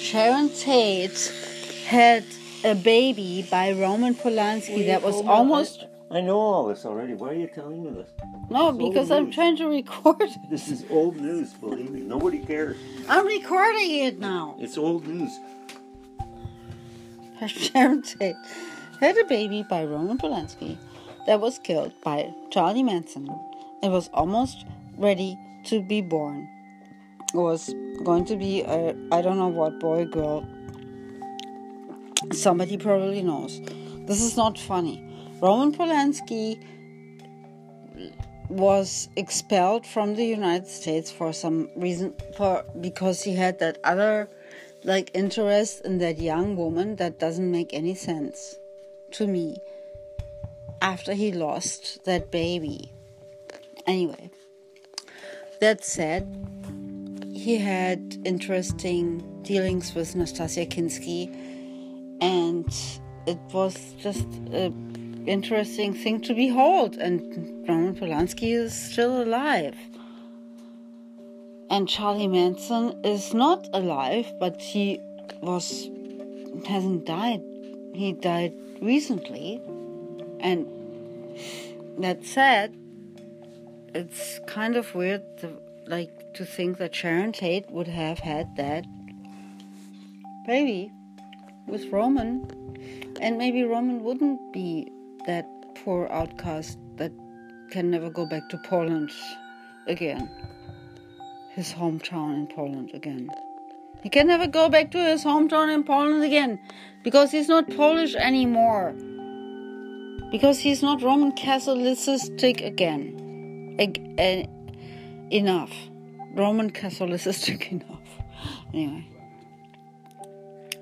Sharon Tate had a baby by Roman Polanski that was almost. I, I know all this already. Why are you telling me this? No, It's because I'm news. trying to record. it. This is old news, believe me. Nobody cares. I'm recording it now. It's old news. Sharon Tate had a baby by Roman Polanski that was killed by Charlie Manson. It was almost ready to be born. It was going to be a I don't know what boy girl. Somebody probably knows. This is not funny. Roman Polanski was expelled from the United States for some reason for because he had that other like interest in that young woman that doesn't make any sense to me after he lost that baby. Anyway, that said, he had interesting dealings with Nastassja Kinski, and it was just an interesting thing to behold. And Roman Polanski is still alive. And Charlie Manson is not alive, but he was hasn't died. He died recently, and that said, it's kind of weird, to, like to think that Sharon Tate would have had that baby with Roman, and maybe Roman wouldn't be that poor outcast that can never go back to Poland again his hometown in Poland again. He can never go back to his hometown in Poland again because he's not Polish anymore. Because he's not Roman Catholicistic again. Ag- eh, enough. Roman Catholicistic enough. Anyway.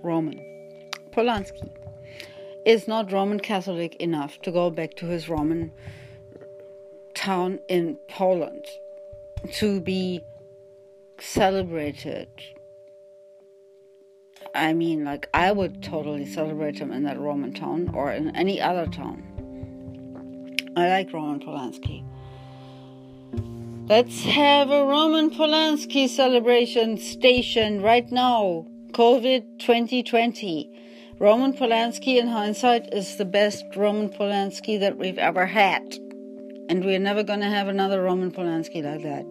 Roman. Polanski is not Roman Catholic enough to go back to his Roman town in Poland to be celebrated. I mean, like, I would totally celebrate him in that Roman town or in any other town. I like Roman Polanski. Let's have a Roman Polanski celebration station right now. COVID 2020. Roman Polanski, in hindsight, is the best Roman Polanski that we've ever had. And we're never going to have another Roman Polanski like that,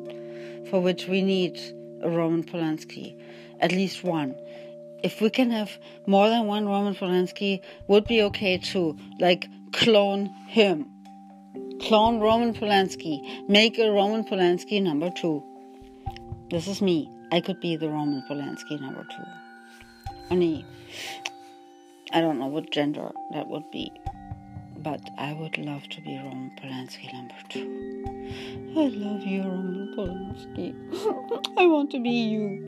for which we need a Roman Polanski, at least one. If we can have more than one Roman Polanski, would be okay too. Like clone him, clone Roman Polanski, make a Roman Polanski number two. This is me. I could be the Roman Polanski number two. Only, I don't know what gender that would be, but I would love to be Roman Polanski number two. I love you, Roman Polanski. I want to be you.